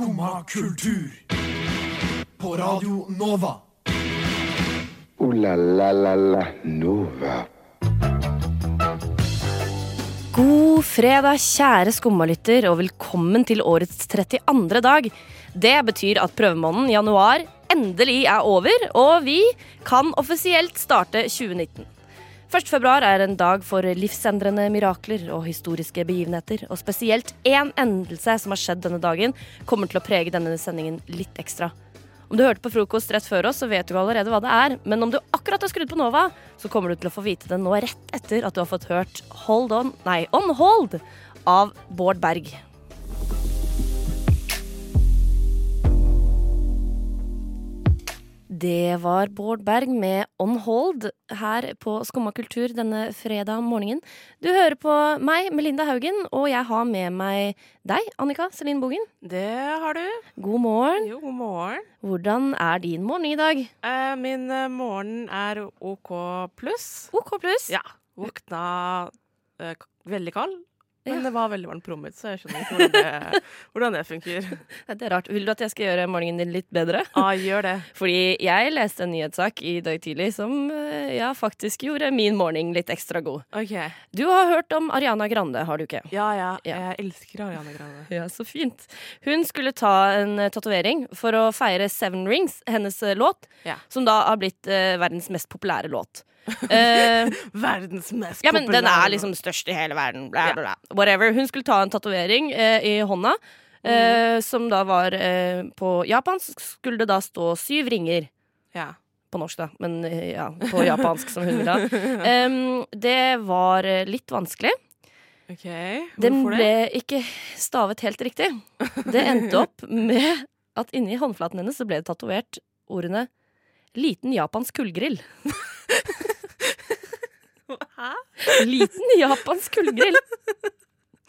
Skumma kultur. På Radio Nova. O-la-la-la-la Nova. God fredag, kjære skummalytter, og velkommen til årets 32. dag. Det betyr at prøvemåneden januar endelig er over, og vi kan offisielt starte 2019. 1. februar er en dag for livsendrende mirakler og historiske begivenheter. Og spesielt én endelse som har skjedd denne dagen, kommer til å prege denne sendingen litt ekstra. Om du hørte på frokost rett før oss, så vet du allerede hva det er. Men om du akkurat har skrudd på Nova, så kommer du til å få vite det nå rett etter at du har fått hørt Hold On Nei, On Hold av Bård Berg. Det var Bård Berg med On Hold her på Skumma kultur denne fredag morgenen. Du hører på meg, Melinda Haugen, og jeg har med meg deg, Annika Selin Bogen. Det har du. God morgen. Jo, god morgen. Hvordan er din morgen i dag? Eh, min eh, morgen er OK pluss. OK pluss. Ja. Våkna eh, veldig kald, men Ja. det var veldig varmt på rommet mitt, så jeg skjønner ikke hvordan det, hvordan det funker. Det er rart. Vil du at jeg skal gjøre morgenen din litt bedre? Ah, gjør det. Fordi jeg leste en nyhetssak i dag tidlig som eh, ja, faktisk gjorde min morgen litt ekstra god. OK. Du har hørt om Ariana Grande, har du ikke? Ja, ja. Ja. Jeg elsker Ariana Grande. Ja, så fint. Hun skulle ta en eh, tatovering for å feire Seven Rings, hennes eh, låt, Ja. som da har blitt eh, verdens mest populære låt. Eh, Verdens mest ja, men den er liksom størst i hele verden. Bla, bla, bla. Whatever. Hun skulle ta en tatovering uh, i hånda, eh, som da var på japansk. Skulle det da stå syv ringer. Ja. På norsk, da, men ja, på japansk, som hun ville ha. Um, det var litt vanskelig. OK. Hvorfor Den ble det? ikke stavet helt riktig. Det endte opp med at inni håndflaten hennes så ble det tatovert ordene 'liten japansk kullgrill'. Hæ? Liten japansk kullgrill.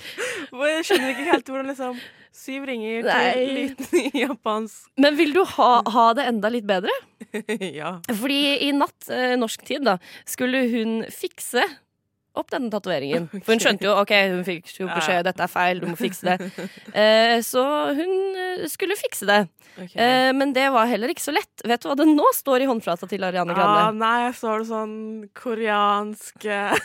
Jeg skjønner ikke helt hvordan liksom Syv ringer til liten japansk Men vil du ha, ha det enda litt bedre? Ja. Fordi i natt, eh, norsk tid, da, skulle hun fikse opp denne tatoveringen. For hun skjønte jo ok, hun fikk jo beskjed dette er feil, du må fikse det. Eh, så hun eh, skulle fikse det. Okay. Eh, men det var heller ikke så lett. Vet du hva det nå står i håndflata til Ariane Ah, nei, jeg står det sånn koreansk eh,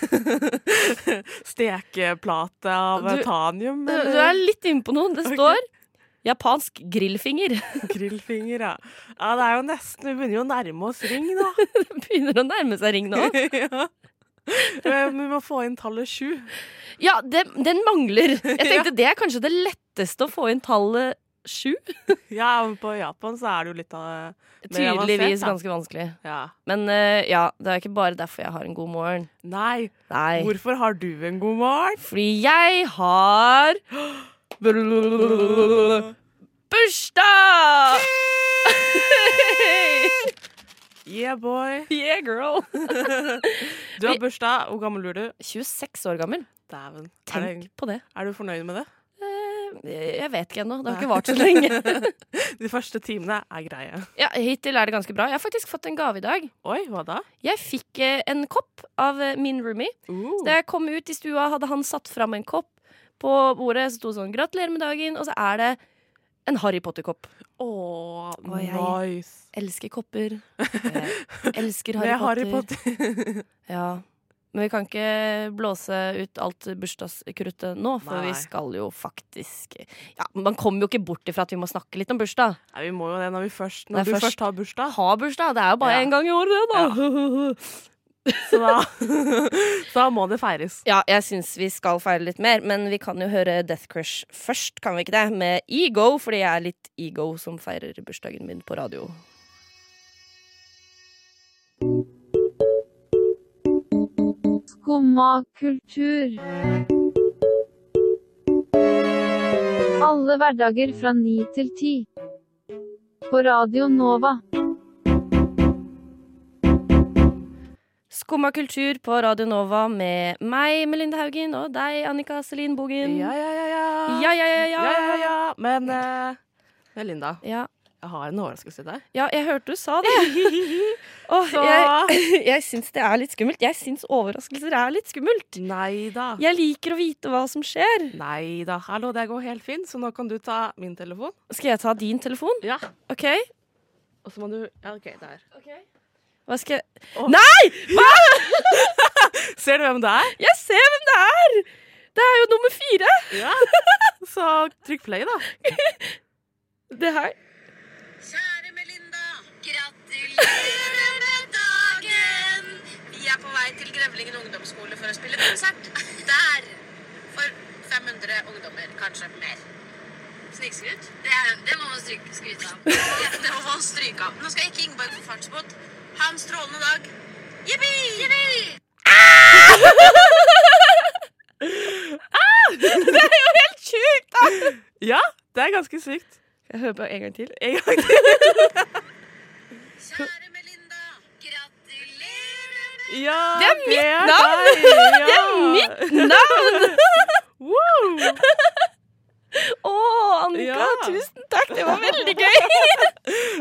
stekeplate av Du- tanium. Eller du er litt inne på noe. Det står japansk grillfinger. grillfinger, ja. ja. Det er jo nesten Vi begynner jo å nærme oss ring, da. Det begynner å nærme seg ring nå. ja. Eh, Vi må få inn tallet sju. Ja, det, den mangler. Jeg tenkte det er kanskje det letteste å få inn tallet sju. Ja, men på Japan så er det jo litt av mer Tydeligvis avansert, ganske vanskelig. Ja. Men uh, ja, det er ikke bare derfor jeg har en god morgen. Nei, Nei. hvorfor har du en god morgen? Fordi jeg har bursdag! Yeah, boy. yeah, girl. Du har bursdag. Hvor gammel blir du? 26 år gammel. Dæven. Er, Tenk det- på det. er du fornøyd med det? Eh, Jeg vet ikke ennå. Det har ikke vart så lenge. De første timene er greie. Ja, Hittil er det ganske bra. Jeg har faktisk fått en gave i dag. Oi, hva da? Jeg fikk eh, en kopp av eh, min roomie. Uh. Da jeg kom ut i stua, hadde han satt fram en kopp på bordet. Så sto sånn 'Gratulerer med dagen', og så er det en Harry Potter-kopp. Åh, Og jeg- nice. Elsker kopper. Jeg elsker Harry Potter. Harry Potter. Ja. Men vi kan ikke blåse ut alt bursdagskruttet nå, for Nei. vi skal jo faktisk Ja, Man kommer jo ikke bort ifra at vi må snakke litt om bursdag. Nei, vi må jo det når, vi først, Nei, når du først- først har bursdag. Ha bursdag! Det er jo bare Ja. gang i året, det, da. Så da, da må det feires. Ja, jeg syns vi skal feire litt mer, men vi kan jo høre Death Crush først, kan vi ikke det? Med Ego, fordi jeg er litt ego som feirer bursdagen min på radio. Skumma kultur. Alle hverdager fra ni til ti. På Radio Nova. Skumma kultur på Radio Nova med meg, Melinda Haugen, og deg, Annika Selin Bogen. Ja, ja, ja, ja. ja, ja, ja, ja. ja, ja, ja. Men uh, Melinda, Ja. Jeg har en overraskelse til deg. Ja, jeg hørte du sa det. Så- jeg jeg syns det er litt skummelt. Jeg syns overraskelser er litt skummelt. Neida. Jeg liker å vite hva som skjer. Nei da. Hallo, det går helt fint, så nå kan du ta min telefon. Skal jeg ta din telefon? Ja. OK? Og så må du Ja, OK, der. Hva skal jeg oh. Nei! Hva? Ser du hvem det er? Jeg ser hvem det er! Det er jo nummer fire. Ja. Så trykk play, da. Det her. Kjære Melinda, gratulerer med dagen! Vi er på vei til Grevlingen ungdomsskole for å spille konsert. Der! For 500 ungdommer, kanskje mer. Snikskryt? Det, det må man stryke skryte av. Ja, det må man stryke av. Nå skal ikke Ingeborg få fartsbot. Ha en strålende dag. Jippi! Jippi! Helt sjukt, da! Ja, det er ganske sykt. Jeg hører bare en gang til. En gang til. Kjære Melinda, gratulerer med Ja, Det er mitt navn! deg, Det er mitt navn! Wow. Å, Annika, Ja. tusen takk. Det var veldig gøy.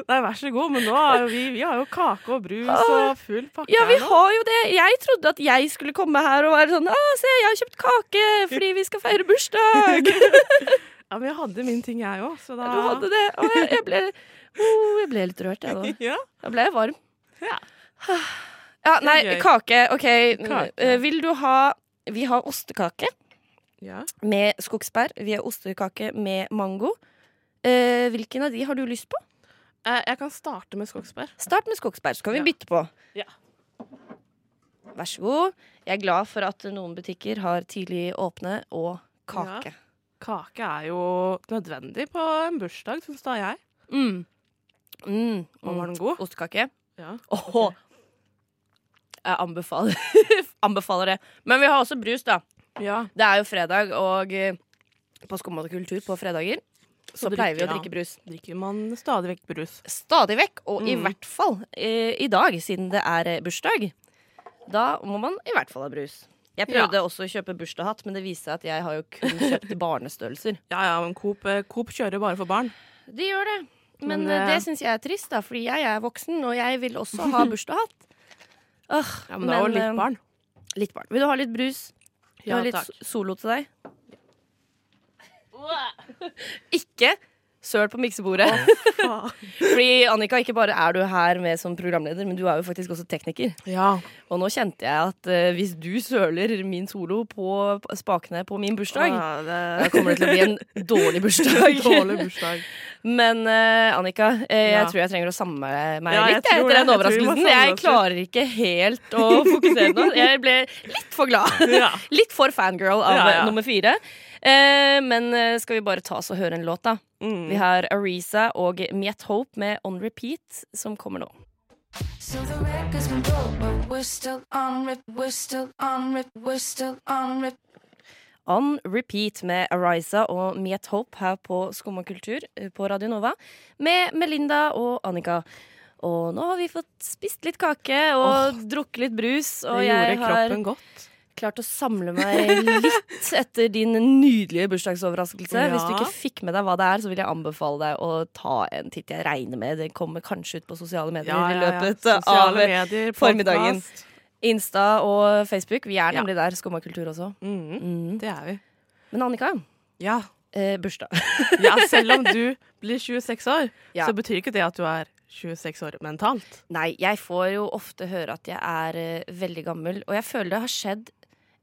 Nei, vær så god, men nå har vi, vi har jo kake og brus og full pakke Ja, vi har jo det. Jeg trodde at jeg skulle komme her og være sånn Å, se, jeg har kjøpt kake fordi vi skal feire bursdag. Ja, men jeg hadde min ting, jeg òg, så da Du hadde det. Og jeg, jeg ble oh, Jeg ble litt rørt, jeg da. Ja. Da ble jeg varm. Ja. Ja, nei, kake. OK. Kake. Eh, Vil du ha Vi har ostekake ja. med skogsbær. Vi har ostekake med mango. Eh, hvilken av de har du lyst på? Eh, Jeg kan starte med skogsbær. Start med skogsbær, så kan vi Ja. bytte på. Ja. Vær så god. Jeg er glad for at noen butikker har tidlig åpne og kake. Kake er jo nødvendig på en bursdag, syns da jeg. Mm. Mm. Og var den god? Ostekake. Ja. Åh. Jeg anbefaler, anbefaler det. Men vi har også brus, da. Ja. Det er jo fredag, og eh, på Skumma kultur på fredager så, Så pleier vi å drikke brus. Drikker man stadig vekk brus. Stadig vekk, og i Mm. hvert fall eh, i dag, siden det er eh, bursdag. Da må man i hvert fall ha brus. Jeg prøvde også å kjøpe bursdagshatt, men det viser seg at jeg har jo kun kjøpt barnestørrelser. Ja ja, men Coop, eh, Coop kjører bare for barn. De gjør det. Men, Men, eh, det syns jeg er trist, da, fordi jeg er voksen, og jeg vil også ha bursdagshatt. Uh, Ja, Men det er jo litt barn. Litt barn. Vil du ha litt brus? Vil har litt solo til deg? Ikke søl på miksebordet. Oh, Fordi Annika, ikke bare er du her med som programleder, men du er jo faktisk også tekniker. Ja. Og nå kjente jeg at uh, hvis du søler min solo på spakene på min bursdag, Ah, da kommer det til å bli en dårlig bursdag. Dårlig bursdag. Men uh, Annika, uh, jeg Ja. tror jeg trenger å samle meg Ja, litt etter det. den overraskelsen. Jeg, Jeg klarer ikke helt å fokusere nå. Jeg ble litt for glad. Litt for fangirl av nummer fire. Eh, men eh, skal vi bare ta oss og høre en låt, da? Mm. Vi har Arisa og Miet Hope med On Repeat, som kommer nå. So the record's been broke, but we're still on rip, we're still on rip, we're still on rip. On Repeat med Arisa og Miet Hope her på Skumma kultur eh, på Radio Nova. Med Melinda og Annika. Og nå har vi fått spist litt kake og drukket litt brus. Og Det jeg gjorde har kroppen godt. Klart å samle meg litt etter din nydelige bursdagsoverraskelse. Ja. Hvis du ikke fikk med deg hva det er, så vil jeg anbefale deg å ta en titt. Jeg regner med det kommer kanskje ut på sosiale medier i løpet Sosiale av medier, formiddagen. Insta og Facebook. Vi er Ja. nemlig der. Skumma kultur også. Mm, Mm. det er vi. Men Annika, Ja. eh, bursdag. ja, selv om du blir 26 år, Ja. så betyr ikke det at du er 26 år mentalt. Nei, jeg får jo ofte høre at jeg er uh, veldig gammel, og jeg føler det har skjedd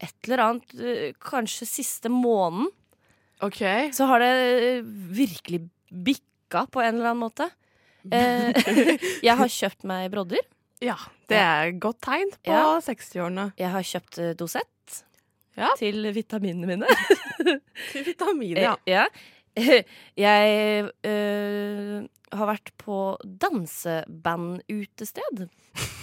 et eller annet eh, kanskje siste måneden. OK. Så har det eh, virkelig bikka på en eller annen måte. Eh, jeg har kjøpt meg brodder. Ja, det er et godt tegn på Ja. 60-årene. Jeg har kjøpt Dosett Ja. til vitaminene mine. Til vitaminer, ja. Ja. Jeg øh, har vært på dansebandutested.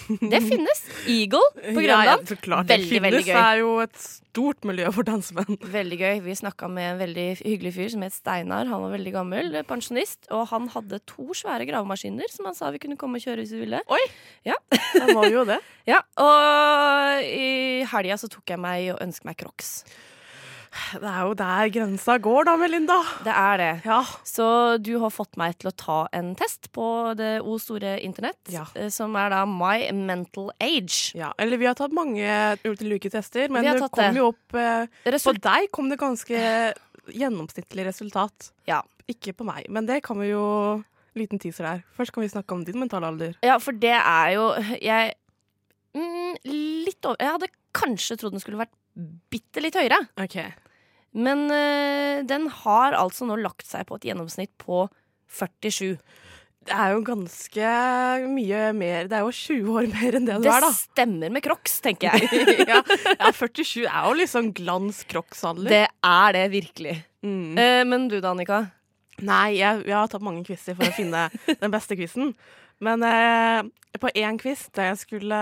Det finnes. Eagle på Ja, ja, veldig, det Veldig, gøy. Det er jo et stort miljø for dansemenn. Veldig gøy. Vi snakka med en veldig hyggelig fyr som het Steinar. Han var veldig gammel, pensjonist. Og han hadde to svære gravemaskiner som han sa vi kunne komme og kjøre hvis vi ville. Oi! Da må vi jo det. Ja, Og i helga så tok jeg meg og ønsket meg Crocs. Det er jo der grensa går, da, Melinda. Det er det. Ja. Så du har fått meg til å ta en test på det o store internett, Ja. eh, som er da My Mental Age. ja. Eller vi har tatt mange ulike tester, men det kom det. jo opp eh, På deg kom det ganske gjennomsnittlig resultat. Ja. Ikke på meg, men det kan vi jo Liten teaser der. Først kan vi snakke om din mentale alder. Ja, for det er jo Jeg mm, Litt over Jeg hadde kanskje trodd den skulle vært bitte litt høyere. Ok. Men eh, den har altså nå lagt seg på et gjennomsnitt på 47. Det er jo ganske mye mer Det er jo 20 år mer enn det du Det er, da. Det stemmer med Crocs, tenker jeg. ja, ja, 47 er jo liksom glans crocsalder. Det er det virkelig. Mm. Uh, men du da, Annika? Nei, jeg, jeg har tatt mange quizer for å finne den beste quizen. Men uh, på én quiz der jeg skulle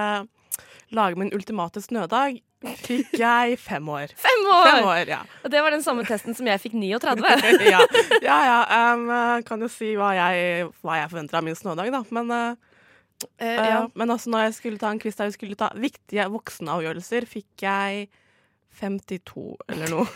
lage min ultimate snødag, fikk jeg fem år. Fem år! Fem år, ja. Og det var den samme testen som jeg fikk 39. ja, ja. ja um, eh, kan jo si hva jeg, hva jeg forventer av min snødag, da. Men, uh, eh, ja. men også når jeg skulle ta en quiz der vi skulle ta viktige voksenavgjørelser, fikk jeg 52 eller noe.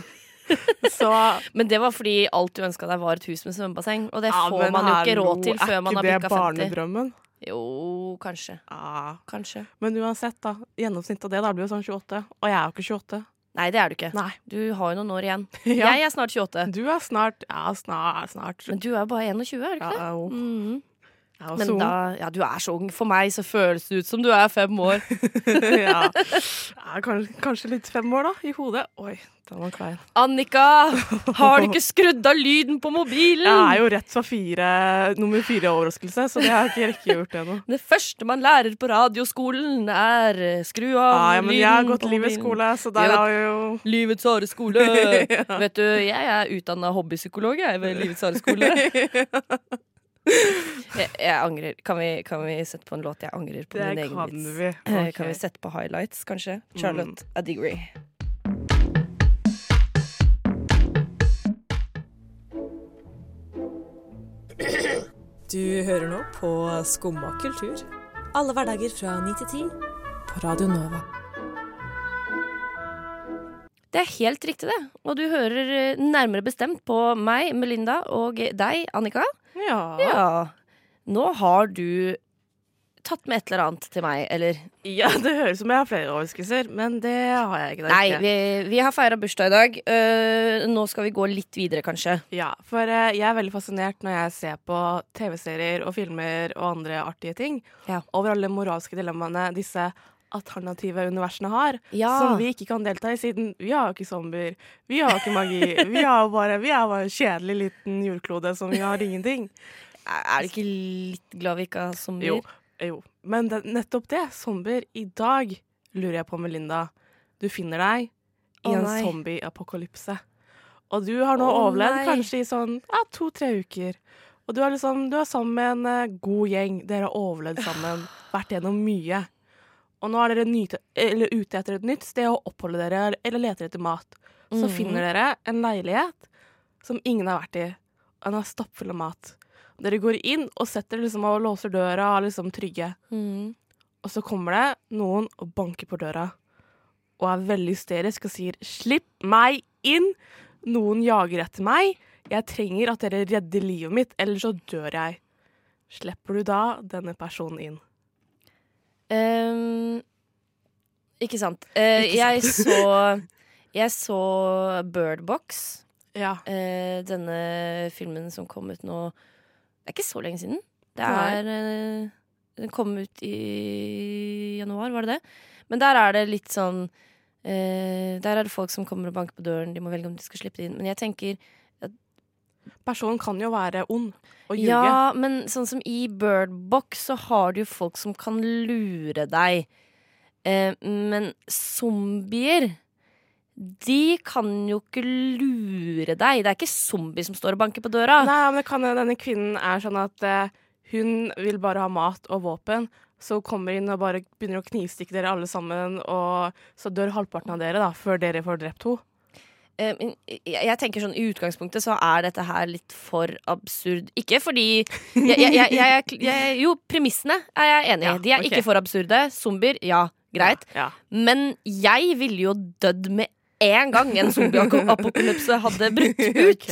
Så Men det var fordi alt du ønska deg, var et hus med svømmebasseng. Og det ja, får man jo ikke råd til før man har Er ikke det 50. barnedrømmen? Jo, kanskje. Ah. Kanskje. Men uansett, da. Gjennomsnittet av det da blir jo sånn 28. Og jeg er jo ikke 28. Nei, det er du ikke. Nei. Du har jo noen år igjen. Ja. Jeg er snart 28. Du er snart Ja, snart. snart. Men du er bare 21, er du ikke det? Ja, jo. Mm Jeg er Men da, ja, du er så ung. For meg så føles det ut som du er fem år. ja. ja kanskje, kanskje litt fem år, da, i hodet. Oi, den var klein. Annika, har du ikke skrudd av lyden på mobilen? Jeg er jo rett fra fire, nummer fire-overraskelse, så det har jeg ikke rekke gjort ennå. Det første man lærer på radioskolen, er eh, skru av Ja, ja, men jeg har gått livets skole, så der Ja. har jeg jo Livets harde skole. Vet du, jeg er utdanna hobbypsykolog jeg, ved Livets harde skole. Jeg, jeg angrer. Kan vi, kan vi sette på en låt jeg angrer på Det min egen kan vi. Okay. Kan vi sette på highlights, kanskje? Charlotte Adigri. Du hører nå på Skumma kultur. Alle hverdager fra 9 til 10 på Radio Nova. Det er helt riktig, det. Og du hører eh, nærmere bestemt på meg, Melinda, og deg, Annika. Ja. Ja. Nå har du tatt med et eller annet til meg, eller? ja, det høres ut som jeg har flere overraskelser, men det har jeg ikke. Nei, vi, vi har feira bursdag i dag. Uh, nå skal vi gå litt videre, kanskje. Ja, for uh, jeg er veldig fascinert når jeg ser på TV-serier og filmer og andre artige ting, Ja. over alle moralske dilemmaene disse alternative universene har, Ja. som vi ikke kan delta i, siden vi har jo ikke zombier, vi har jo ikke magi, vi, har bare, vi er bare en kjedelig liten jordklode som vi har ingenting. Er du ikke litt glad vi ikke har zombier? Jo, jo. Men det, nettopp det, zombier, i dag lurer jeg på, Melinda, du finner deg i oh, en zombie-apokalypse. Og du har nå oh, overlevd nei. kanskje i sånn ja, to-tre uker. Og du er, liksom, du er sammen med en uh, god gjeng. Dere har overlevd sammen, vært gjennom mye. Og nå er dere nyte, eller ute etter et nytt sted å oppholde dere, eller leter etter mat. Så mm. finner dere en leilighet som ingen har vært i. Den er stappfull av mat. Dere går inn og setter liksom og låser døra og er liksom trygge. Mm. Og så kommer det noen og banker på døra og er veldig hysterisk og sier 'slipp meg inn'. Noen jager etter meg. Jeg trenger at dere redder livet mitt, ellers så dør jeg. Slipper du da denne personen inn? Ehm, ikke sant. Uh, Ikke jeg så Jeg så Bird Box. Ja. Uh, denne filmen som kom ut nå Det er ikke så lenge siden. Det er uh, Den kom ut i januar, var det det? Men der er det litt sånn Der er det folk som kommer og banker på døren. De må velge om de skal slippe det inn. Men jeg tenker Personen kan jo være ond og ljuge. Ja, men sånn som i Bird Box så har du jo folk som kan lure deg. Eh, men zombier de kan jo ikke lure deg. Det er ikke zombie som står og banker på døra. Nei, men kan denne kvinnen er sånn at eh, hun vil bare ha mat og våpen. Så hun kommer inn og bare begynner å knivstikke dere alle sammen, og så dør halvparten av dere da, før dere får drept henne. Eh, jeg, tenker sånn I utgangspunktet så er dette her litt for absurd. Ikke fordi jeg, jeg, jeg, Jo, premissene er jeg enig i. De er okay. ikke for absurde. Zombier, ja, greit. Ja. Men jeg ville jo dødd med én gang en zombieapokalypse hadde brutt ut.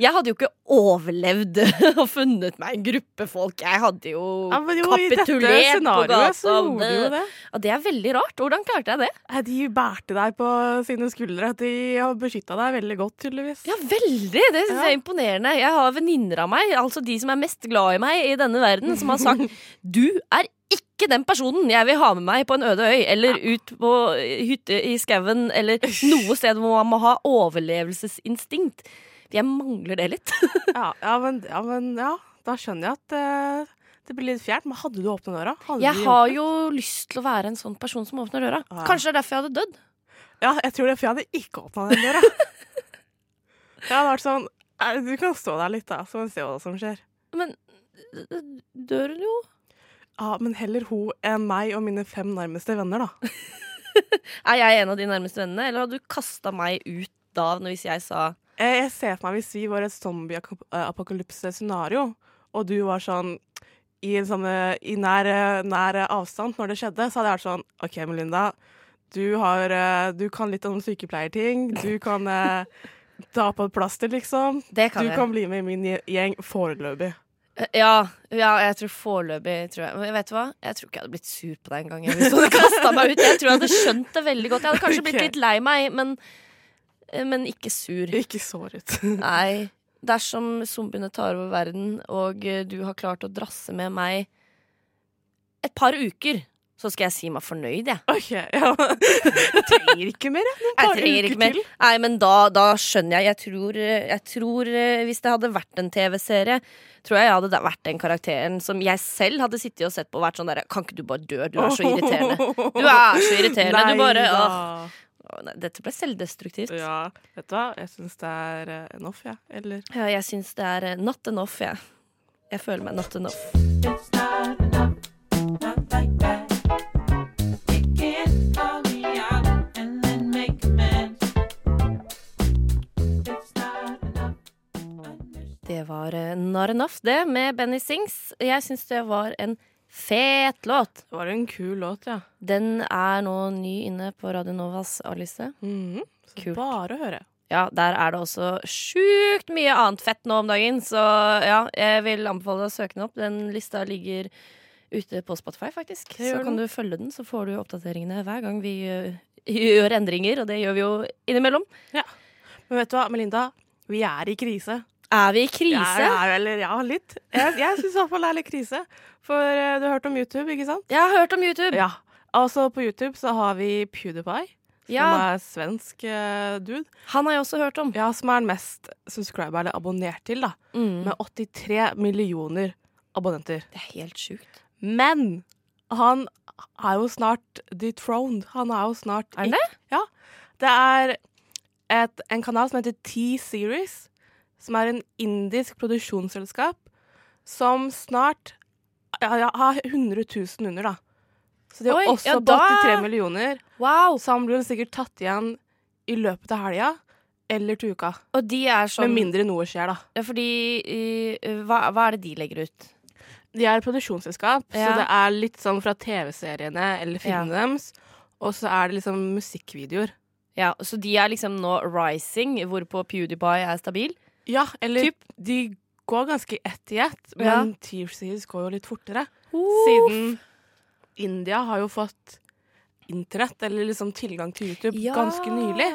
Jeg hadde jo ikke overlevd og funnet meg en gruppe folk. Jeg hadde jo, Ja, jo, kapitulert på gata. det. Ja, det er veldig rart. Hvordan klarte jeg det? De bærte deg på sine skuldre. De har beskytta deg veldig godt, tydeligvis. Ja, veldig. Det synes jeg er imponerende. Jeg har venninner av meg, altså de som er mest glad i meg i denne verden, som har sagt du er ikke den personen jeg vil ha med meg på en øde øy, eller ut på hytte i skauen, eller noe sted hvor man må ha overlevelsesinstinkt. Jeg mangler det litt. Ja, ja, men, ja, men ja, da skjønner jeg at uh det blir litt fjernt. Men hadde du åpna døra? Hadde Jeg har jo lyst til å være en sånn person som åpner døra. Ja. Kanskje det er derfor jeg hadde dødd. Ja, jeg tror det, for jeg hadde ikke åpna den døra. jeg hadde vært sånn eh, Du kan stå der litt, da, så vi se hva som skjer. Men døren dør hun jo. Ja, Men heller hun enn meg og mine fem nærmeste venner, da. Er jeg en av de nærmeste vennene, eller hadde du kasta meg ut da hvis jeg sa Jeg, jeg ser for meg hvis vi var et zombie-apokalypse-scenario, og du var sånn i, en sånn, eh, i nær, eh, nær avstand når det skjedde, så hadde jeg vært sånn OK, Melinda. Du, har, eh, du kan litt om sykepleierting. Du kan eh, ta på et plaster, liksom. Det kan du jeg. kan bli med i min gjeng foreløpig. Ja, ja, jeg tror foreløpig tror jeg. Men vet du hva? Jeg tror ikke jeg hadde blitt sur på deg engang. Hvis du hadde kastet meg ut Jeg tror jeg hadde skjønt det veldig godt. Jeg hadde kanskje blitt litt lei meg, men, men ikke sur. Ikke såret. Nei. Dersom zombiene tar over verden, og eh, du har klart å drasse med meg et par uker, så skal jeg si meg fornøyd, jeg. OK, ja. Jeg trenger ikke mer, jeg. Noen Jeg par trenger uker ikke mer. til. Nei, men da, da skjønner jeg. Jeg tror, jeg tror eh, Hvis det hadde vært en TV-serie, tror jeg jeg hadde vært den karakteren som jeg selv hadde sittet og sett på og vært sånn derre Kan ikke du bare dø? Du er så irriterende. Du er så irriterende. Du bare Nei åh. nei, Dette ble selvdestruktivt. Ja, Ja, vet du hva? Jeg syns det er eh, enough, jeg. Eller Ja, jeg syns det er eh, not enough, jeg. Jeg føler meg not enough. Eh, Enough, det, med Benny Sings. Jeg syns det var en fet låt. det var en kul låt, ja. Den er nå ny inne på Radio Novas A-liste. Mm -hmm. Kult. Bare å høre. Ja, der er det også sjukt mye annet fett nå om dagen, så ja, jeg vil anbefale deg å søke den opp. Den lista ligger ute på Spotify, faktisk. Så kan du følge den, så får du oppdateringene hver gang vi gjør endringer, og det gjør vi jo innimellom. Men vet du hva, Melinda? Vi er i krise. Er vi i krise? Ja, eller ja, litt. Jeg, jeg syns iallfall det er litt krise. For eh, du har hørt om YouTube, ikke sant? Jeg har hørt om YouTube. Ja. Altså, på YouTube så har vi PewDiePie, som Ja. er svensk uh, dude. Han har jeg også hørt om. Ja, som er den mest subscriber eller abonnert til, da. Mm. Med 83 millioner abonnenter. Det er helt sjukt. Men han er jo snart dethroned. Han er jo snart Er han det? Ja. Det er et, en kanal som heter T-Series, som er en indisk produksjonsselskap, som snart ja, har 100 000 under, da. Så de er Oi, også ja, på da- 83 millioner. Wow. Så han blir sikkert tatt igjen i løpet av helga eller til uka. Og de er sånn Med mindre noe skjer, da. Ja, fordi uh, hva, hva er det de legger ut? De er produksjonsselskap, Ja. så det er litt sånn fra TV-seriene eller filmene Ja. deres. Og så er det liksom musikkvideoer. Ja, Så de er liksom nå rising, hvorpå PewDiePie er stabil? Ja, eller Typ. de går ganske ett i ett, men T-Series går jo litt fortere. Siden India har jo fått internett, eller liksom tilgang til YouTube, ganske nylig.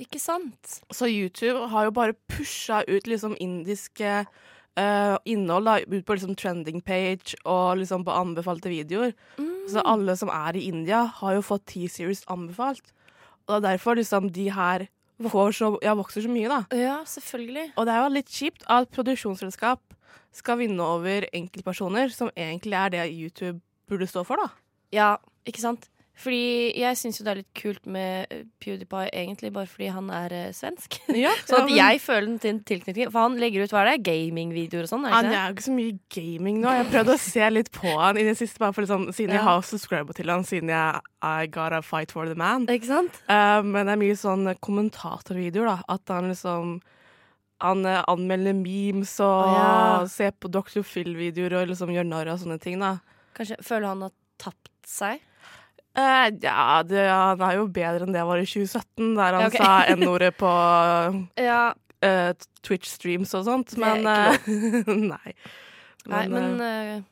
Ikke sant? Så YouTube har jo bare pusha ut liksom indiske uh, innhold da, ut på liksom trending page og liksom på anbefalte videoer. Så alle som er i India, har jo fått T-Series anbefalt. Og det er derfor liksom de her får så, ja, vokser så mye, da. Ja, selvfølgelig. Og det er jo litt kjipt at produksjonsselskap skal vinne over enkeltpersoner, som egentlig er det YouTube burde stå for, da. Ja, ikke sant? Fordi jeg syns jo det er litt kult med eh, PewDiePie, egentlig, bare fordi han er eh, svensk. Ja, Sånn at jeg føler den til tilknytning. For han legger ut hva er det? gamingvideoer og sånn? er Han det er jo ikke så mye gaming nå. Jeg prøvde å se litt på han i det siste, bare for liksom, siden jeg Ja. har subscriber til han, siden jeg I gotta fight for the man. Ikke sant? Eh, men det er mye sånn kommentatorvideoer, da. At han liksom han eh, anmelder memes og Å, ja. ser på Dr. Phil-videoer og liksom gjør narr av sånne ting. da. Kanskje føler han har tapt seg? Eh, ja, det, han er jo bedre enn det jeg var i 2017, der han okay. sa N-ordet på Ja, uh, Twitch-streams og sånt. Men uh, eh, Nei. nei, men eh, eh,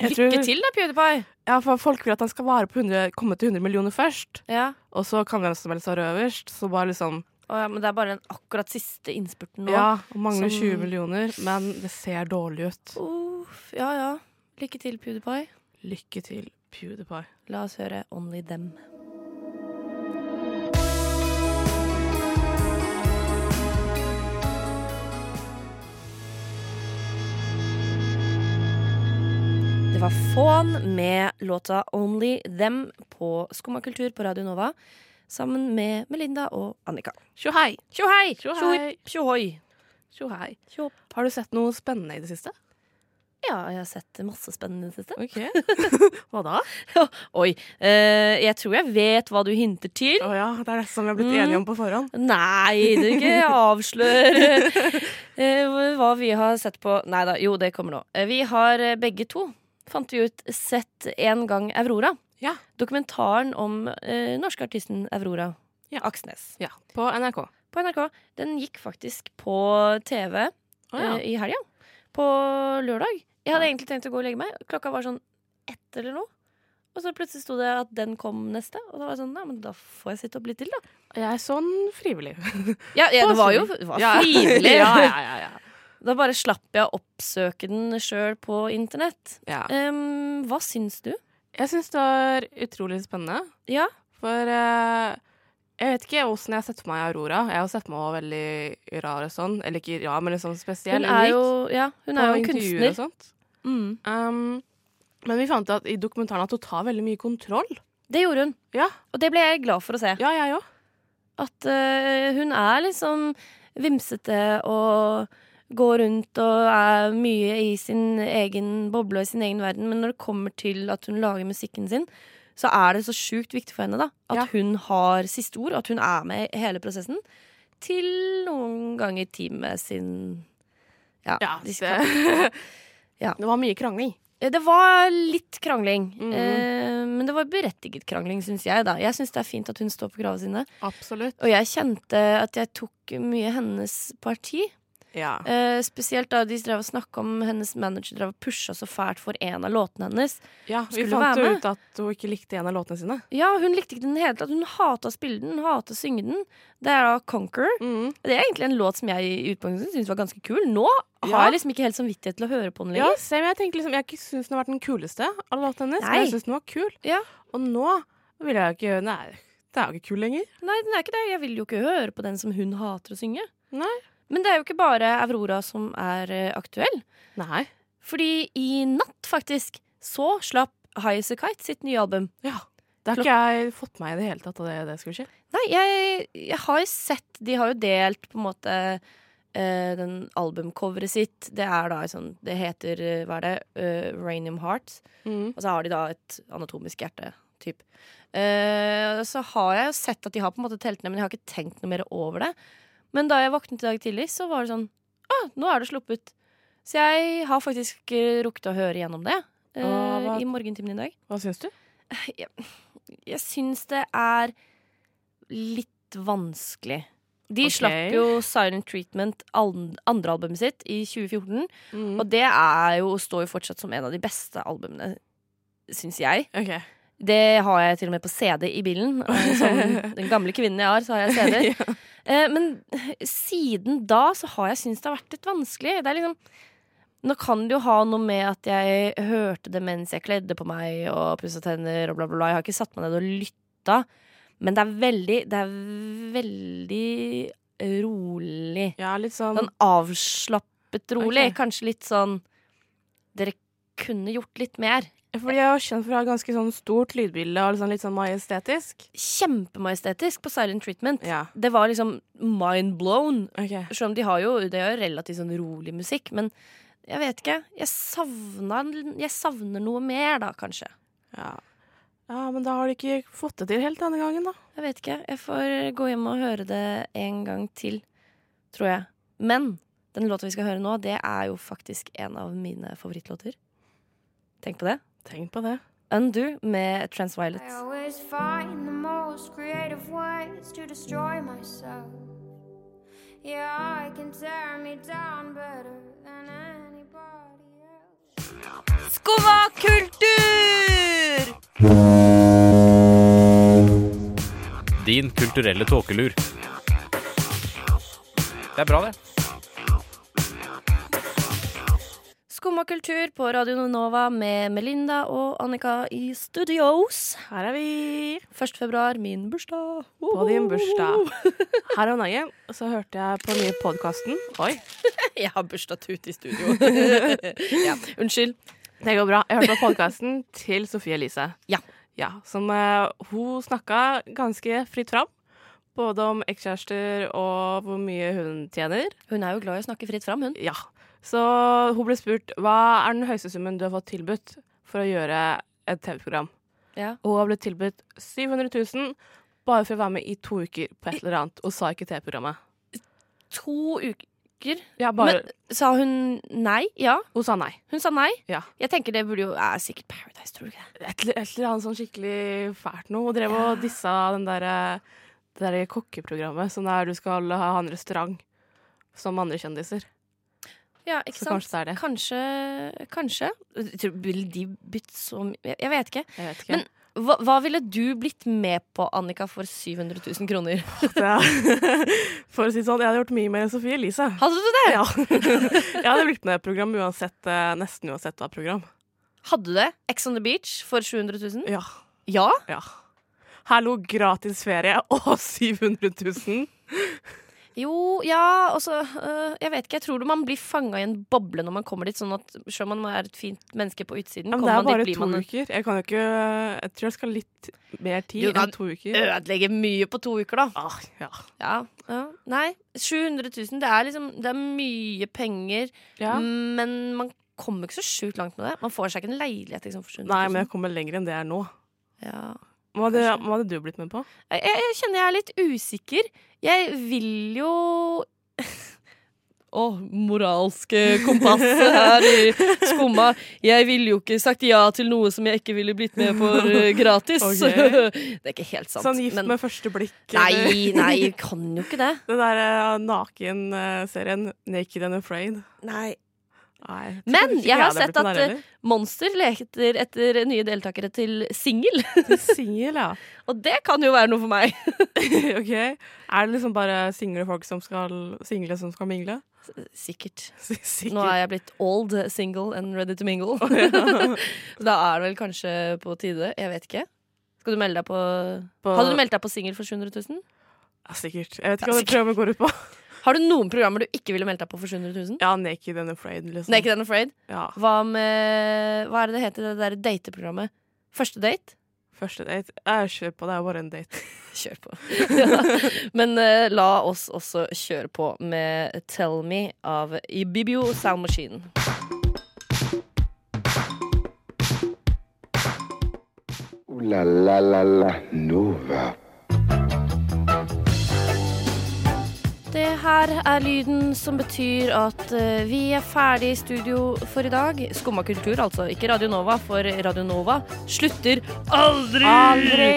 jeg lykke tror- til da, PewDiePie. Ja, for folk vil at han skal vare på 100, komme til 100 millioner først. Ja. Og så kan hvem som helst være øverst. Så bare liksom Oh ja, men det er bare den akkurat siste innspurten nå. Ja, og mangler som- 20 millioner, men det ser dårlig ut. Uff, ja, ja. Lykke til, PewDiePie. Lykke til, PewDiePie. La oss høre Only Them. Det var Fawn med låta Only Them på Skumma kultur på Radio Nova. Sammen med Melinda og Annika. Tjohei! Tjohei! Tjohoi! Tjohei. Har du sett noe spennende i det siste? Ja, jeg har sett masse spennende i det siste. Okay. Hva da? Oi. eh, jeg tror jeg vet hva du hinter til. Å ja, det er det som vi har blitt Mm. enige om på forhånd. Nei, du ikke avslør eh, hva vi har sett på. Nei da, jo, det kommer nå. Eh, Vi har eh, begge to, fant vi ut, sett en gang Aurora. Ja. Dokumentaren om eh, norske artisten Aurora Ja. Aksnes. Ja, på NRK. På NRK. Den gikk faktisk på TV oh, ja. eh, i helga. På lørdag. Jeg hadde egentlig tenkt å gå og legge meg. Klokka var sånn ett eller noe. Og så plutselig sto det at den kom neste. Og da var jeg sånn, nei, men da får jeg sitte opp litt til, da. Jeg er sånn frivillig. Ja, ja det var jo det var frivillig. ja, ja, ja, ja. Da bare slapp jeg å oppsøke den sjøl på internett. ja. Um, hva syns du? Jeg syns det var utrolig spennende. Ja. For eh, jeg vet ikke åssen jeg har sett for meg Aurora. Jeg har sett meg også veldig rar og sånn. Eller ikke rar, men liksom spesiell. Hun er jo, ja, hun er jo kunstner. Og sånt. Mm. Um, men vi fant ut at i dokumentaren at hun tar veldig mye kontroll. Det gjorde hun. Ja, Og det ble jeg glad for å se. ja jeg òg. At uh, hun er liksom vimsete og går rundt og er mye i sin egen boble og i sin egen verden. Men når det kommer til at hun lager musikken sin, så er det så sjukt viktig for henne da at Ja. hun har siste ord, at hun er med i hele prosessen. Til noen ganger teamet sin Ja, Ja, det, Ja. det var mye krangling. Eh, Det var litt krangling, Mm. eh, men det var berettiget krangling, syns jeg. da Jeg syns det er fint at hun står på kravene sine. Absolutt. Og jeg kjente at jeg tok mye hennes parti. Ja. Uh, spesielt da de drev og snakka om hennes manager drev og pusha så fælt for en av låtene hennes. ja vi skulle fant jo ut at hun ikke likte en av låtene sine. Ja, hun likte ikke den hele tatt. Hun hata å spille den, hun hata å synge den. Det er da Conquer. Mm. Det er egentlig en låt som jeg i utgangspunktet syntes var ganske kul. Nå Ja. har jeg liksom ikke helt samvittighet til å høre på den Ja, lenger. se, men jeg tenker liksom Jeg syns den har vært den kuleste av låtene hennes. Nei. Men jeg synes den var kul. Ja. Og nå vil jeg jo ikke Nei, det er jo ikke kul lenger. Nei, den er ikke det. Jeg vil jo ikke høre på den som hun hater å synge. Nei. Men det er jo ikke bare Aurora som er eh, aktuell. Nei. Fordi i natt, faktisk, så slapp High As A Kite sitt nye album. Ja. Det har ikke jeg fått meg i det hele tatt at det, det skulle skje. Nei, jeg, jeg har jo sett De har jo delt på en måte eh, den albumcoveret sitt. Det er da sånn Det heter, eh, hva er det, uh, Ranium Hearts. Mm. Og så har de da et anatomisk hjerte. Typ. Eh, så har jeg jo sett at de har på en måte telt ned, men jeg har ikke tenkt noe mer over det. Men da jeg våknet i dag tidlig, så var det sånn Å, nå er det sluppet. Så jeg har faktisk eh, rukket å høre gjennom det eh, hva- i morgentimen i dag. Hva syns du? Jeg, jeg syns det er litt vanskelig. De okay. slapp jo Silent Treatment, andre albumet sitt, i 2014. Mm. Og det er jo, står jo fortsatt som en av de beste albumene, syns jeg. Okay. Det har jeg til og med på CD i bilen. Som den gamle kvinnen jeg har, så har jeg CD. ja. Eh, Men siden da så har jeg syntes det har vært litt vanskelig. Det er liksom Nå kan det jo ha noe med at jeg hørte det mens jeg kledde på meg og pussa tenner og bla, bla, bla. Jeg har ikke satt meg ned og lytta. Men det er veldig Det er veldig rolig. ja, litt sånn Sånn avslappet rolig. Okay. Kanskje litt sånn Dere kunne gjort litt mer. Fordi jeg har kjent for å ha ganske sånn stort lydbilde og liksom litt sånn majestetisk. Kjempemajestetisk på Silent Treatment. Ja. Det var liksom mind blown. Okay. Selv om de har jo, det er jo relativt sånn rolig musikk, men jeg vet ikke. Jeg savner, jeg savner noe mer, da, kanskje. Ja. ja, men da har de ikke fått det til helt denne gangen, da. Jeg vet ikke. Jeg får gå hjem og høre det en gang til, tror jeg. Men den låta vi skal høre nå, det er jo faktisk en av mine favorittlåter. Tenk på det. Tenk på det. Undo med Transviolet. Yeah, Skumma kultur! Din kulturelle tåkelur. Det er bra, det. Skumma kultur på Radio Nova med Melinda og Annika i studios. Her er vi. 1. februar, min bursdag. På din bursdag. Her om dagen så hørte jeg på den nye podkasten. Oi, Jeg har bursdagstut i studio. ja, unnskyld. det går bra. Jeg hørte på podkasten til Sofie Elise. Ja. Ja, som uh, Hun snakka ganske fritt fram. Både om ekskjærester og hvor mye hun tjener. Hun er jo glad i å snakke fritt fram, hun. Ja. Så hun ble spurt hva er den høyeste summen du har fått tilbudt for å gjøre et TV-program. Ja. Og hun har blitt tilbudt 700 000 bare for å være med i to uker på et eller annet, og sa ikke TV-programmet. To uker. Ja, bare Men sa hun nei? Ja. Hun sa nei. Hun sa nei? Ja. Jeg tenker det burde jo er sikkert Paradise, tror du ikke det? Et, eller- et eller annet sånn skikkelig fælt noe. Hun drev og dissa den derre det der kokkeprogrammet, sånn der du skal ha en restaurant som andre kjendiser. Ja, ikke Så sant? kanskje det er det. Kanskje, kanskje. Jeg Vil de bytte så mye Jeg vet ikke. Jeg vet ikke. Men hva, hva ville du blitt med på, Annika, for 700 000 kroner? For å si det sånn, jeg hadde gjort mye mer enn Sofie Elise. Hadde du det? Ja. Jeg hadde blitt med i et program uansett, eh, nesten uansett hva program. Hadde du det? Ex on the beach for 700 000? Ja. Ja? ja. Hallo, gratis ferie og 700 000. Jo, ja, altså øh, Jeg vet ikke, jeg tror man blir fanga i en boble når man kommer dit. Sånn at selv om man er et fint menneske på utsiden, men det er bare dit, to man uker. Jeg kan jo ikke Jeg tror jeg skal litt mer tid enn to uker. Du ødelegge mye på to uker, da. Ah, ja. Ja, ja. Nei, 700 000, det er liksom Det er mye penger, ja. men man kommer ikke så sjukt langt med det. Man får seg ikke en leilighet liksom, for 700 000. Nei, men jeg kommer lenger enn det er nå. ja. Hva hadde, hva hadde du blitt med på? jeg, jeg kjenner jeg er litt usikker. Jeg vil jo Å, moralske kompasset her i skumma. Jeg ville jo ikke sagt ja til noe som jeg ikke ville blitt med for eh, gratis. Det er ikke helt sant. sånn gift men- med første blikk? eller- Nei, nei, kan jo ikke det. Den der uh, naken-serien Naked and Afraid. Nei. Nei, jeg Men jeg har sett at eh. Monster leter etter nye deltakere til singel. Singel, ja. Og det kan jo være noe for meg. ok. Er det liksom bare single folk som skal Single som skal mingle? Sikkert. Sikkert. Nå er jeg blitt old single and ready to mingle. Da er det vel kanskje på tide. Jeg vet ikke. Skal du melde deg på, På- Hadde du meldt deg på singel for 700 000? Ja, sikkert. Jeg vet ikke hva det programmet går ut på. Har du noen programmer du ikke ville meldt deg på for 700 000? Ja, Naked and Afraid, liksom. Naked and Afraid? Ja. Hva med Hva er det det heter, det der dateprogrammet? Første date? Første date. Jeg kjør på, det er bare en date. Kjør på. ja. Men uh, la oss også kjøre på med Tell Me av Ibibio Sound Machine. Uh, la la la la Nova. Det her er lyden som betyr at eh, vi er ferdig i studio for i dag. Skumma kultur, altså. Ikke Radio Nova, for Radio Nova slutter aldri! Aldri!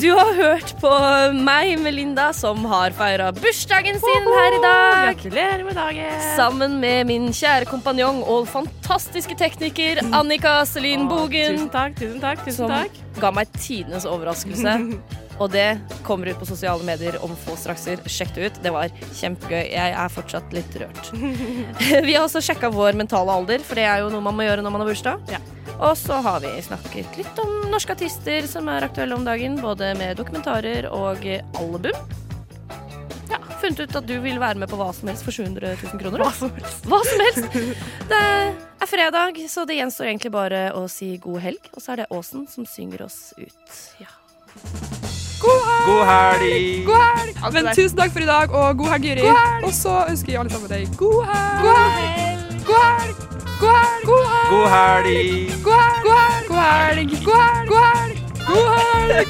Du har hørt på meg, Melinda, som har feira bursdagen sin her i dag. Gratulerer med dagen! Sammen med min kjære kompanjong og fantastiske tekniker Annika Selin Å, Bogen. Tusen takk, tusen takk. tusen Som takk. ga meg tidenes overraskelse. Og det kommer ut på sosiale medier om få strakser. Sjekk det ut. Det var kjempegøy. Jeg er fortsatt litt rørt. Vi har også sjekka vår mentale alder, for det er jo noe man må gjøre når man har bursdag. Ja. Og så har vi snakket litt om norske artister som er aktuelle om dagen, både med dokumentarer og album. Ja, Funnet ut at du vil være med på hva som helst for 700 000 kroner. Hva som helst. Hva som helst. Det er fredag, så det gjenstår egentlig bare å si god helg. Og så er det Åsen som synger oss ut. God helg! God helg! God helg. Men tusen takk for i dag, og god helg, Juri. Og så ønsker vi alle sammen deg god helg. God helg! God helg! God helg! God helg! God helg! God helg! God helg!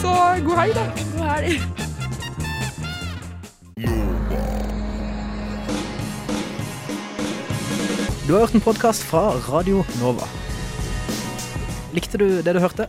Så god helg, da. God helg. Du har hørt en podkast fra Radio Nova. Likte du det du hørte?